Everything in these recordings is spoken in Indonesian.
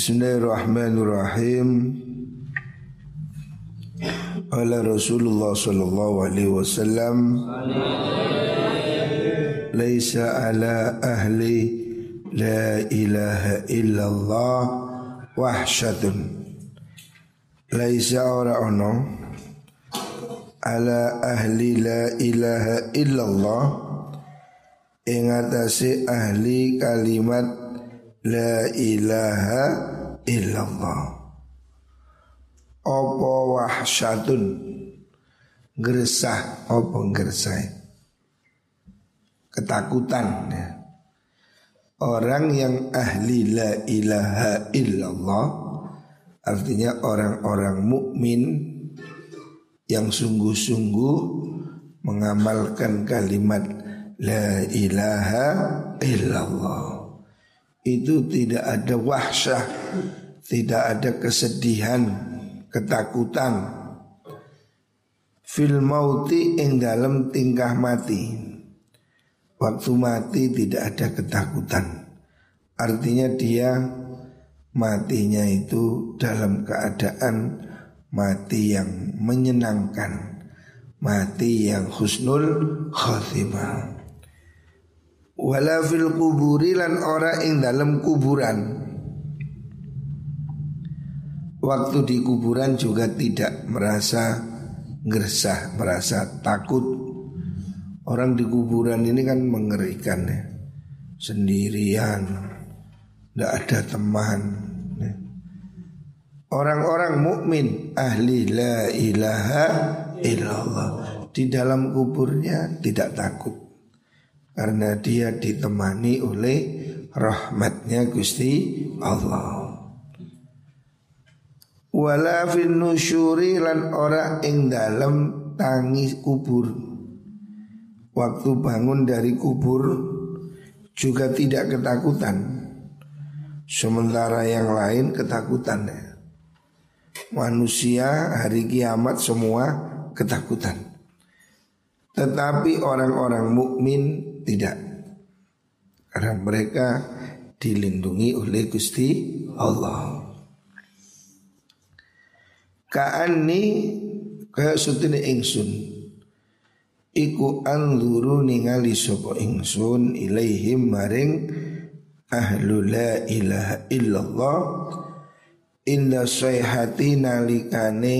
Bismillahirrahmanirrahim. Ala Rasulullah sallallahu alaihi wasallam Laisa ala ahli la ilaha illallah wahsyatun Laisa ora ono ala ahli la ilaha illallah ing ahli kalimat la ilaha illallah. Apa wahsyatun? Gersah. Apa gersah? Ketakutan ya. Orang yang ahli la ilaha illallah Artinya orang-orang mukmin Yang sungguh-sungguh Mengamalkan kalimat La ilaha illallah Itu tidak ada wahsyah Tidak ada kesedihan ketakutan. Fil mauti ing dalam tingkah mati. Waktu mati tidak ada ketakutan. Artinya dia matinya itu dalam keadaan mati yang menyenangkan mati yang husnul khatimah wala fil kuburi lan ora ing dalam kuburan waktu di kuburan juga tidak merasa gersah, merasa takut. Orang di kuburan ini kan mengerikan ya. Sendirian, tidak ada teman. Ya. Orang-orang mukmin ahli la ilaha illallah di dalam kuburnya tidak takut karena dia ditemani oleh rahmatnya Gusti Allah. Wala fin nusyuri lan ora ing dalem tangi kubur. Waktu bangun dari kubur juga tidak ketakutan. Sementara yang lain ketakutan. Manusia hari kiamat semua ketakutan. Tetapi orang-orang mukmin tidak. Karena mereka dilindungi oleh Gusti Allah. Ka'anni kaya sutine ingsun. Iku anzuru ningali sapa ingsun ilaihim maring ahlu la ilaha illallah. Inda sayhati nalikane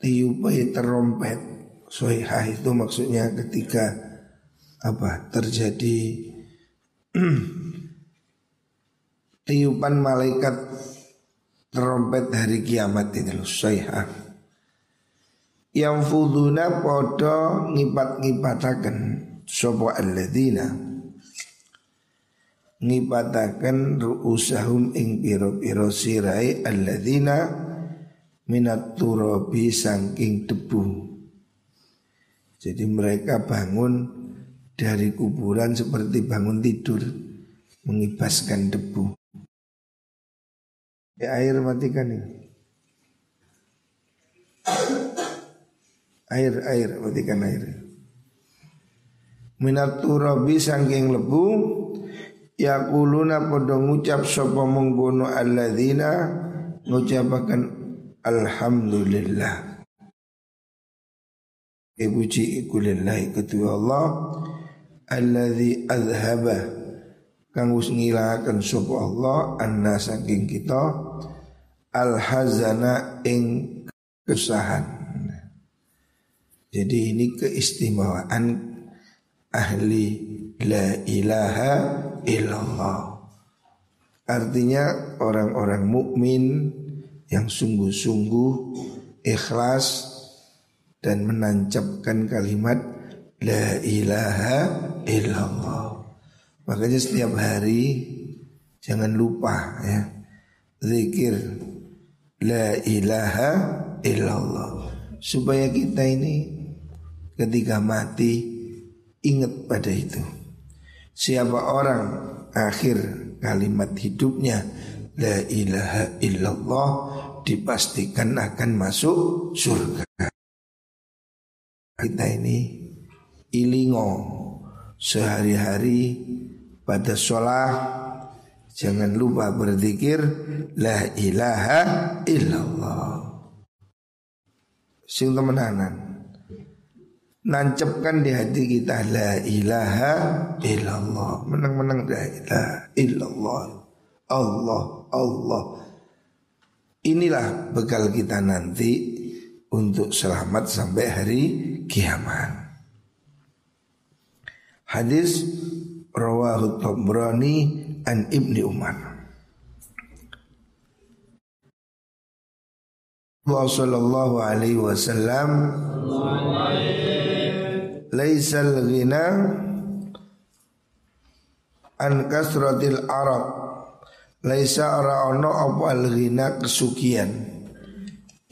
tiupai terompet Soihah itu maksudnya ketika apa terjadi tiupan malaikat Terompet hari kiamat ini loh sayha Yang fuduna podo ngipat-ngipatakan Sopo alladzina? Ngipatakan ru'usahum ing piro-piro sirai alladzina Minat turobi sangking debu Jadi mereka bangun dari kuburan seperti bangun tidur Mengibaskan debu Ya air matikan ini. Air air matikan air. Minat turabi sangking lebu Yakuluna podo ngucap sopa menggono alladzina Ngucapakan Alhamdulillah Ibuji ikulillahi ketua Allah Alladzi azhabah kang wis ngilangaken sapa Allah anna saking kita al hazana ing kesahan. Jadi ini keistimewaan ahli la ilaha illallah. Artinya orang-orang mukmin yang sungguh-sungguh ikhlas dan menancapkan kalimat la ilaha illallah. Makanya setiap hari jangan lupa ya zikir la ilaha illallah supaya kita ini ketika mati ingat pada itu. Siapa orang akhir kalimat hidupnya la ilaha illallah dipastikan akan masuk surga. Kita ini ilingo sehari-hari pada sholat. Jangan lupa berzikir La ilaha illallah. Sing temenanan. Nancepkan di hati kita La ilaha illallah. Menang-menang la ilaha illallah. Allah Allah. Inilah bekal kita nanti Untuk selamat sampai hari kiamat. Hadis Rawahu Tabrani an Ibni Umar. Allah sallallahu alaihi wasallam Laisal ghina an kasratil arab. Laisa ora ono apa al ghina kesukian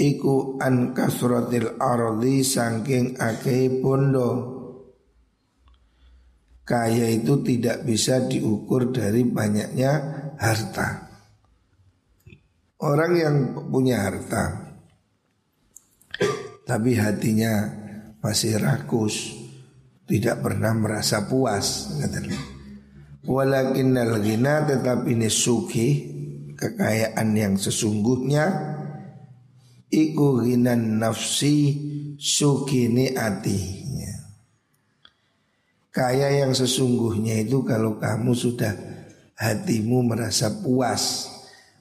Iku an kasratil ardi saking akeh bondo Kaya itu tidak bisa diukur dari banyaknya harta. Orang yang punya harta tapi hatinya masih rakus, tidak pernah merasa puas, Walakinnal ghina tetapi ini suki kekayaan yang sesungguhnya iku ghinan nafsi suki ati Kaya yang sesungguhnya itu kalau kamu sudah hatimu merasa puas,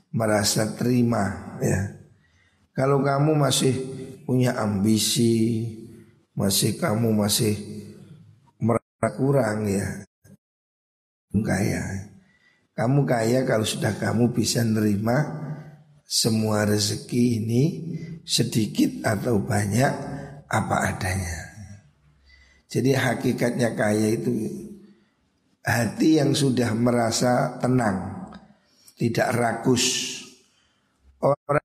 merasa terima ya. Kalau kamu masih punya ambisi, masih kamu masih merasa kurang ya. Kaya. Kamu kaya kalau sudah kamu bisa nerima semua rezeki ini sedikit atau banyak apa adanya. Jadi hakikatnya kaya itu hati yang sudah merasa tenang, tidak rakus. Orang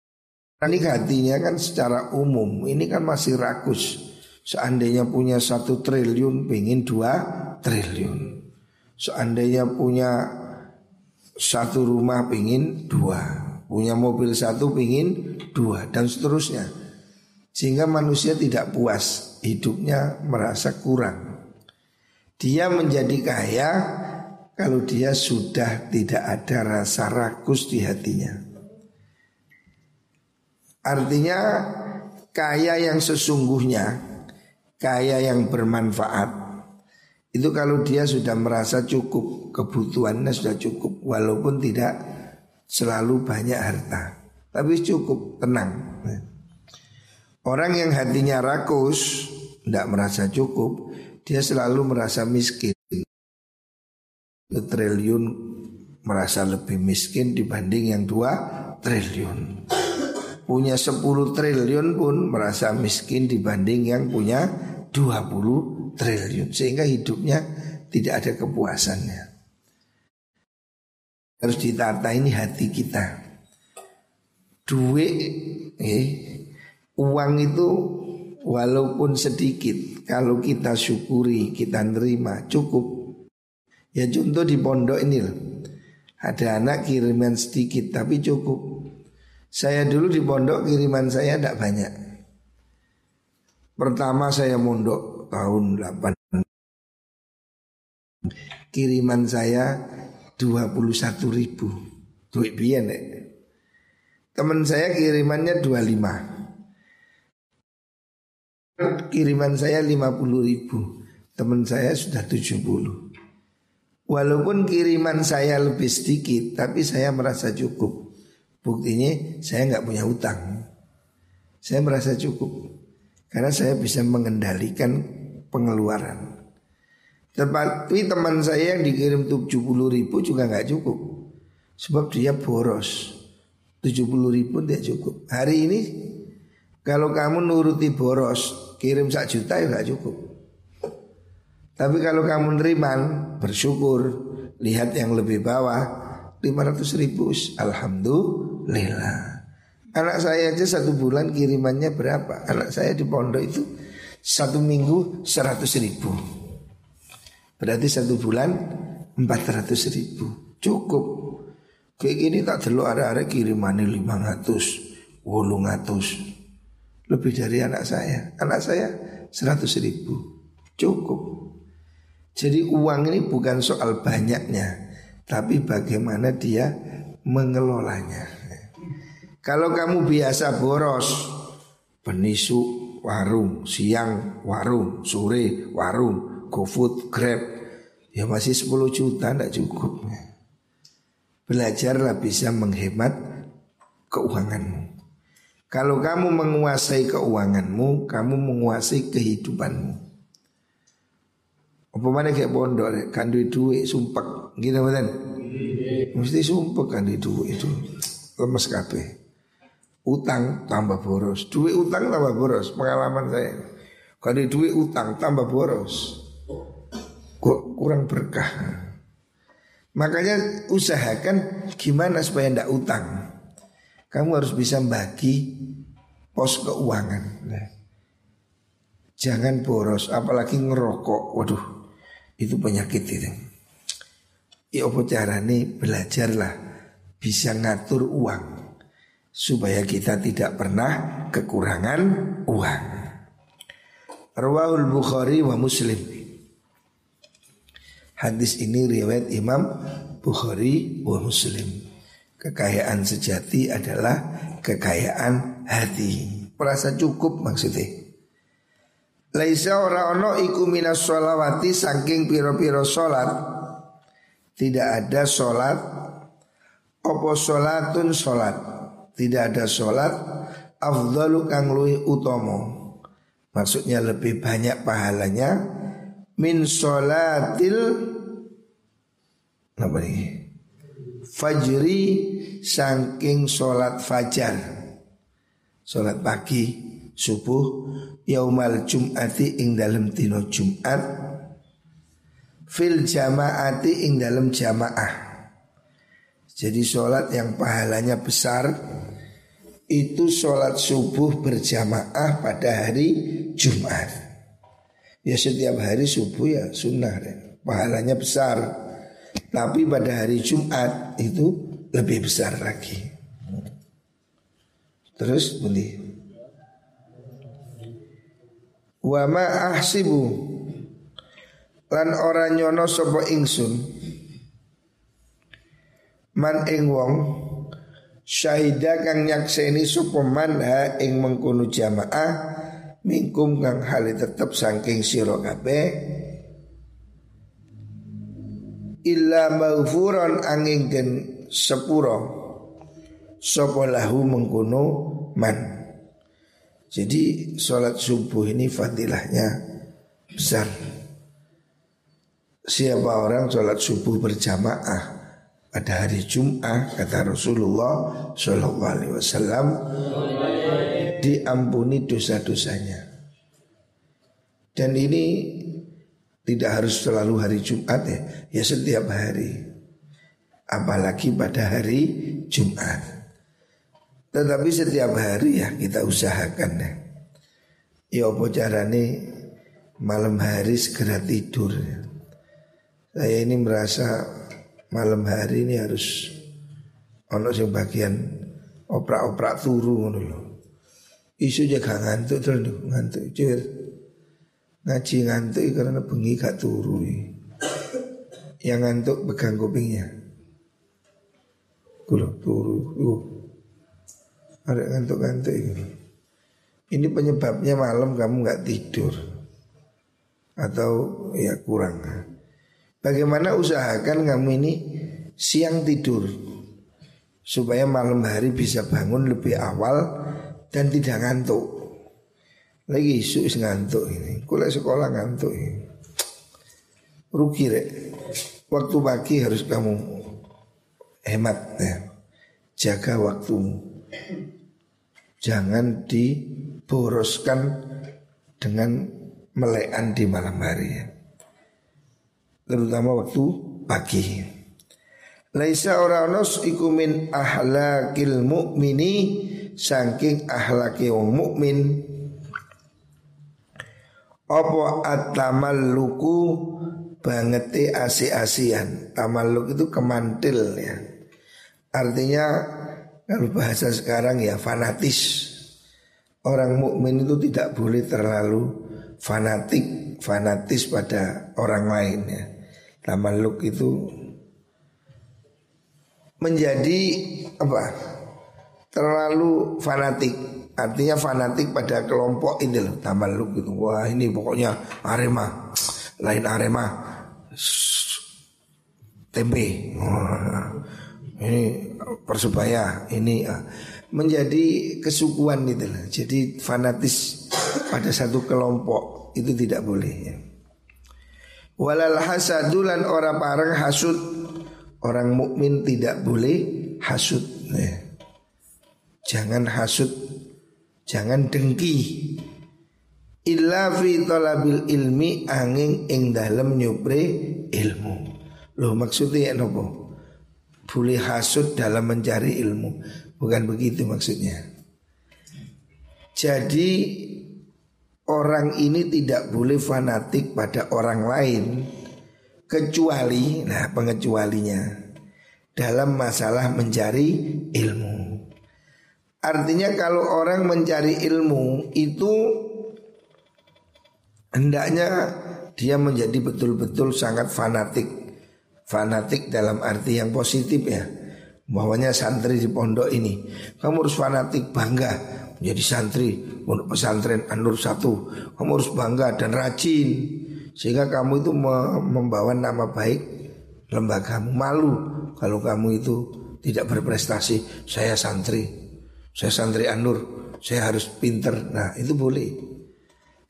ini hatinya kan secara umum ini kan masih rakus. Seandainya punya satu triliun, pengen dua triliun. Seandainya punya satu rumah, pengen dua. Punya mobil satu, pengen dua dan seterusnya. Sehingga manusia tidak puas Hidupnya merasa kurang Dia menjadi kaya Kalau dia sudah tidak ada rasa rakus di hatinya Artinya Kaya yang sesungguhnya Kaya yang bermanfaat Itu kalau dia sudah merasa cukup Kebutuhannya sudah cukup Walaupun tidak selalu banyak harta Tapi cukup, tenang Orang yang hatinya rakus, tidak merasa cukup, dia selalu merasa miskin. Triliun merasa lebih miskin dibanding yang dua triliun. Punya 10 triliun pun merasa miskin dibanding yang punya 20 triliun. Sehingga hidupnya tidak ada kepuasannya. Harus ditata ini hati kita. Duit eh, Uang itu walaupun sedikit Kalau kita syukuri, kita nerima cukup. Ya contoh di pondok ini loh. Ada anak kiriman sedikit tapi cukup. Saya dulu di pondok kiriman saya tidak banyak. Pertama saya mondok tahun 8 Kiriman saya 21 ribu. Duit biyen ya. Teman saya kirimannya 25 Kiriman saya 50 ribu. Teman saya sudah 70 Walaupun kiriman saya lebih sedikit Tapi saya merasa cukup. Buktinya saya nggak punya utang Saya merasa cukup. Karena saya bisa mengendalikan pengeluaran Tapi teman saya yang dikirim 70 ribu juga nggak cukup. Sebab dia boros. 70 ribu tidak cukup. Hari ini kalau kamu nuruti boros Kirim sak juta ya gak cukup. Tapi kalau kamu neriman Bersyukur Lihat yang lebih bawah 500 ribu Alhamdulillah. Anak saya aja satu bulan kirimannya berapa? Anak saya di pondok itu Satu minggu 100 ribu Berarti satu bulan 400 ribu Cukup Kayak gini tak terlalu ada-ada kirimannya 500 800 lebih dari anak saya. Anak saya 100 ribu. Cukup. Jadi uang ini bukan soal banyaknya. tapi bagaimana dia mengelolanya. Kalau kamu biasa boros, penisu warung, siang warung, sore warung, GoFood, Grab, ya masih 10 juta tidak cukup. Belajarlah bisa menghemat keuanganmu. Kalau kamu menguasai keuanganmu, kamu menguasai kehidupanmu. Apa mana kayak pondok, kan duit sumpah, gitu kan? Mesti sumpah kan duit itu lemes kabeh. Utang tambah boros, duit utang tambah boros. Pengalaman saya, kalau duit utang tambah boros, kurang berkah. Makanya usahakan gimana supaya ndak utang. Kamu harus bisa bagi pos keuangan. Nah, jangan boros, apalagi ngerokok. Waduh, itu penyakit itu. Ya apa caranya belajarlah bisa ngatur uang supaya kita tidak pernah kekurangan uang. Rawahul Bukhari wa Muslim. Hadis ini riwayat Imam Bukhari wa Muslim. Kekayaan sejati adalah kekayaan hati. Merasa cukup maksudnya. Laisa ora ono iku minas sholawati saking piro-piro sholat Tidak ada sholat Opo sholatun sholat tidak ada sholat afdalu kang utomo maksudnya lebih banyak pahalanya min sholatil apa fajri saking sholat fajar sholat pagi subuh yaumal jum'ati ing dalam tino jum'at fil jamaati ing dalam jamaah jadi sholat yang pahalanya besar itu sholat subuh berjamaah pada hari Jumat. Ya setiap hari subuh ya sunnah ya. pahalanya besar. Tapi pada hari Jumat itu lebih besar lagi. Terus bunyi. Wa ma ahsibu lan ora nyono sapa ingsun man ing wong syahida kang nyakseni sapa man ha ing mengkono jamaah mingkum kang hali tetep saking sira kabeh illa maghfuran angin den sepuro. Sapa lahu mengkono man. Jadi sholat subuh ini fadilahnya besar. Siapa orang sholat subuh berjamaah pada hari Jumat kata Rasulullah Shallallahu Alaihi Wasallam diampuni dosa-dosanya. Dan ini tidak harus selalu hari Jumat ya, ya setiap hari. Apalagi pada hari Jumat. Tetapi setiap hari ya kita usahakan ya. Ya apa carane malam hari segera tidur. Saya ini merasa malam hari ini harus ono sing bagian oprak-oprak turu ngono lho. Isu jaga ngantuk terus ngantuk cuy. Ngaji ngantuk karena bengi gak turu. Yang ngantuk pegang kupingnya. Kulo turu. Uh. Ada ngantuk-ngantuk ini. Ini penyebabnya malam kamu nggak tidur atau ya kurang. Bagaimana usahakan kamu ini siang tidur supaya malam hari bisa bangun lebih awal dan tidak ngantuk. Lagi isu ngantuk ini, kuliah sekolah ngantuk ini. Rugi rek. Waktu pagi harus kamu hemat ya. Jaga waktumu. Jangan diboroskan dengan melekan di malam hari ya terutama waktu pagi. Laisa oranos iku min ahlakil mukmini saking ahlaki wong mukmin. Apa atamalluku bangete asi-asian. Tamalluk itu kemantil ya. Artinya kalau bahasa sekarang ya fanatis. Orang mukmin itu tidak boleh terlalu fanatik, fanatis pada orang lain ya. Tamaluk itu menjadi apa? Terlalu fanatik. Artinya fanatik pada kelompok ini loh, lu gitu. Wah, ini pokoknya Arema. Lain Arema. Tempe. Ini Persebaya, ini ah. menjadi kesukuan gitu loh. Jadi fanatis pada satu kelompok itu tidak boleh ya. Walal hasadulan orang parang hasud Orang mukmin tidak boleh hasud ya. Jangan hasud Jangan dengki. Illa fi talabil ilmi angin ing dalem nyupre ilmu. Loh maksudnya ya nopo Boleh hasud dalam mencari ilmu. Bukan begitu maksudnya. Jadi orang ini tidak boleh fanatik pada orang lain kecuali nah pengecualinya dalam masalah mencari ilmu. Artinya kalau orang mencari ilmu itu hendaknya dia menjadi betul-betul sangat fanatik. Fanatik dalam arti yang positif ya. Bahwanya santri di pondok ini kamu harus fanatik bangga menjadi santri pondok pesantren Anur satu. Kamu harus bangga dan rajin sehingga kamu itu membawa nama baik lembagamu malu kalau kamu itu tidak berprestasi. Saya santri, saya santri Anur, saya harus pinter. Nah itu boleh.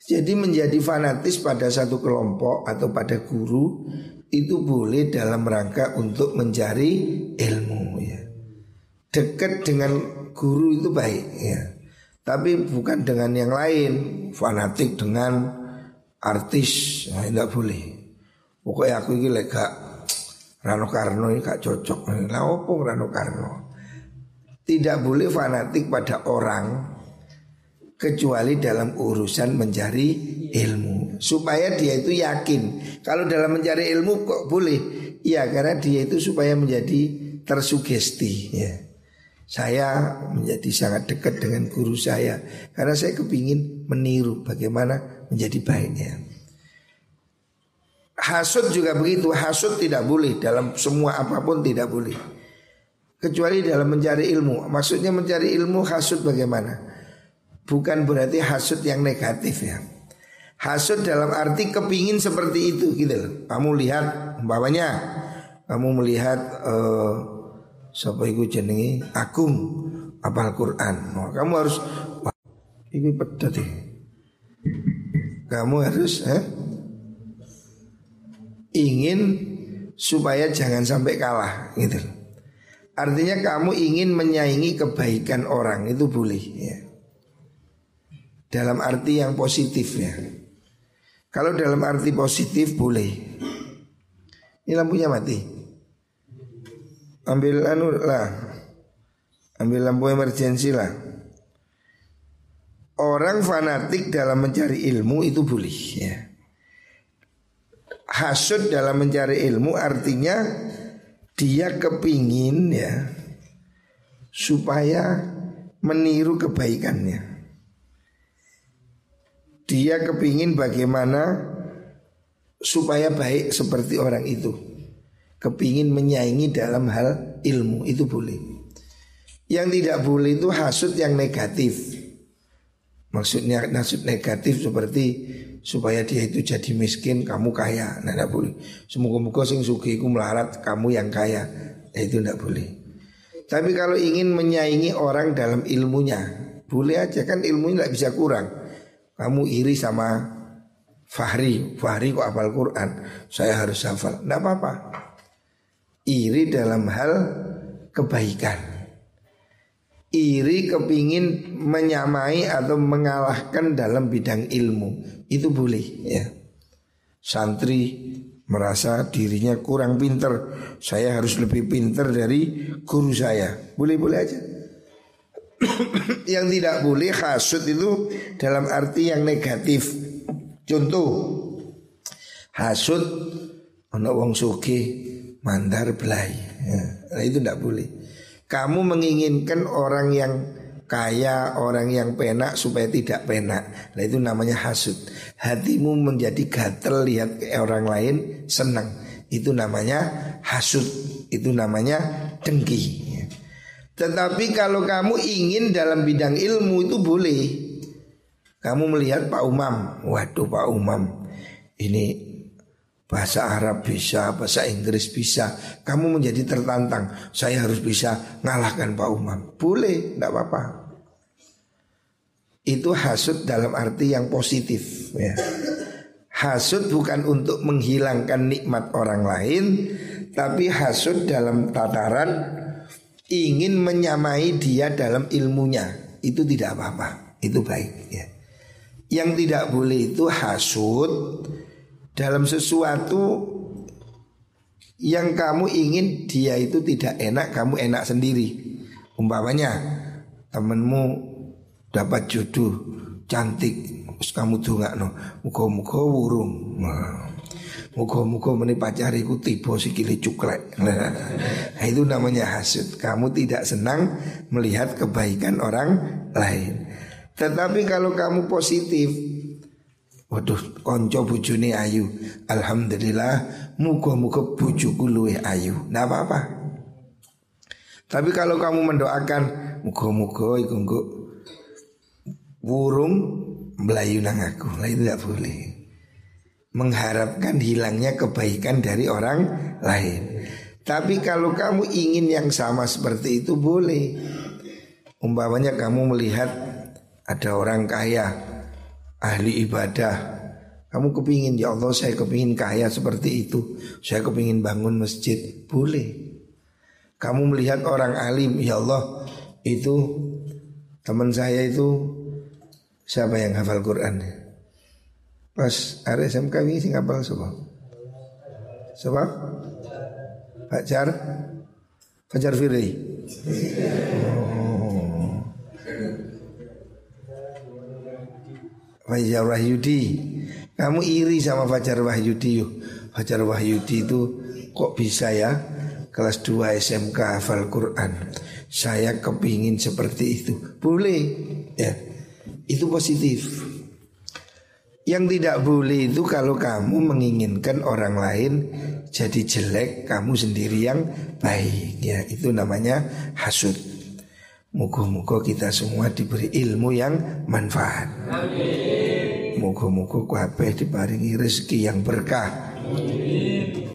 Jadi menjadi fanatis pada satu kelompok atau pada guru itu boleh dalam rangka untuk mencari ilmu ya. Dekat dengan guru itu baik ya. Tapi bukan dengan yang lain Fanatik dengan artis nah, Tidak boleh Pokoknya aku ini gak Rano Karno ini gak cocok Lah opo Rano Karno Tidak boleh fanatik pada orang Kecuali dalam urusan mencari ilmu. Supaya dia itu yakin. Kalau dalam mencari ilmu kok boleh? Ya karena dia itu supaya menjadi tersugesti ya. Saya menjadi sangat dekat dengan guru saya karena saya kepingin meniru bagaimana menjadi baiknya. Hasud juga begitu, hasud tidak boleh. Dalam semua apa pun tidak boleh. Kecuali dalam mencari ilmu. Maksudnya mencari ilmu hasud bagaimana? Bukan berarti hasud yang negatif ya. Hasud dalam arti kepingin seperti itu gitu. Kamu lihat umpamanya kamu melihat uh, Siapa itu jenengi Agung apal Quran. Kamu harus ini pedet Kamu harus eh, ingin supaya jangan sampai kalah gitu. Artinya kamu ingin menyaingi kebaikan orang itu boleh ya. Dalam arti yang positif ya. Kalau dalam arti positif boleh. Ini lampunya mati ambil anu lah ambil lampu emergensi lah orang fanatik dalam mencari ilmu itu boleh ya hasud dalam mencari ilmu artinya dia kepingin ya supaya meniru kebaikannya dia kepingin bagaimana supaya baik seperti orang itu kepingin menyaingi dalam hal ilmu itu boleh. Yang tidak boleh itu hasut yang negatif. Maksudnya hasut negatif seperti supaya dia itu jadi miskin, kamu kaya. Nah, tidak boleh. Semoga-moga sing sugiku melarat, kamu yang kaya. Nah, itu tidak boleh. Tapi kalau ingin menyaingi orang dalam ilmunya, boleh aja kan ilmunya tidak bisa kurang. Kamu iri sama Fahri, Fahri kok hafal Quran, saya harus hafal. Tidak apa-apa iri dalam hal kebaikan. Iri kepingin menyamai atau mengalahkan dalam bidang ilmu itu boleh ya. Santri merasa dirinya kurang pinter, saya harus lebih pinter dari guru saya. Boleh-boleh aja. yang tidak boleh hasut itu dalam arti yang negatif. Contoh hasut anak wong sugih mandar belai. Ya, nah itu tidak boleh. Kamu menginginkan orang yang kaya, orang yang penak supaya tidak penak. Nah itu namanya hasud. Hatimu menjadi gatel lihat orang lain senang. Itu namanya hasud, itu namanya dengki. Tetapi kalau kamu ingin dalam bidang ilmu itu boleh. Kamu melihat Pak Umam, waduh Pak Umam, ini bahasa Arab bisa, bahasa Inggris bisa. Kamu menjadi tertantang, saya harus bisa ngalahkan Pak Umam. Boleh, tidak apa-apa. Itu hasud dalam arti yang positif ya. Hasud bukan untuk menghilangkan nikmat orang lain Tapi hasud dalam tataran ingin menyamai dia dalam ilmunya itu tidak apa-apa itu baik ya yang tidak boleh itu hasud dalam sesuatu yang kamu ingin dia itu tidak enak kamu enak sendiri umpamanya temenmu dapat jodoh cantik terus kamu tuh nggak no muka-muka wurung nah Muka-muka meni pacariku tiba sikile cuklek. Nah, itu namanya hasud. Kamu tidak senang melihat kebaikan orang lain. Tetapi kalau kamu positif, waduh konco bujuni ayu. Alhamdulillah muka-muka bujuku luwe ayu. Nggak apa-apa. Tapi kalau kamu mendoakan muka-muka iku burung melayu nang aku, lah itu tidak boleh mengharapkan hilangnya kebaikan dari orang lain. Tapi kalau kamu ingin yang sama seperti itu boleh. Umpamanya kamu melihat ada orang kaya, ahli ibadah. Kamu kepingin ya Allah saya kepingin kaya seperti itu. Saya kepingin bangun masjid. Boleh. Kamu melihat orang alim ya Allah itu teman saya itu siapa yang hafal Quran? Pas ada SMK ini sing apal sapa? Sapa? Fajar Fajar Firly. Oh. Fajar Wahyudi. Kamu iri sama Fajar Wahyudi yuk. Fajar Wahyudi itu kok bisa ya kelas 2 SMK hafal Quran. Saya kepingin seperti itu. Boleh ya. Itu positif. Yang tidak boleh itu kalau kamu menginginkan orang lain jadi jelek, kamu sendiri yang baik. Ya, itu namanya hasud. Muka-muka kita semua diberi ilmu yang manfaat. Muka-muka kabeh diparingi rezeki yang berkah. Amin.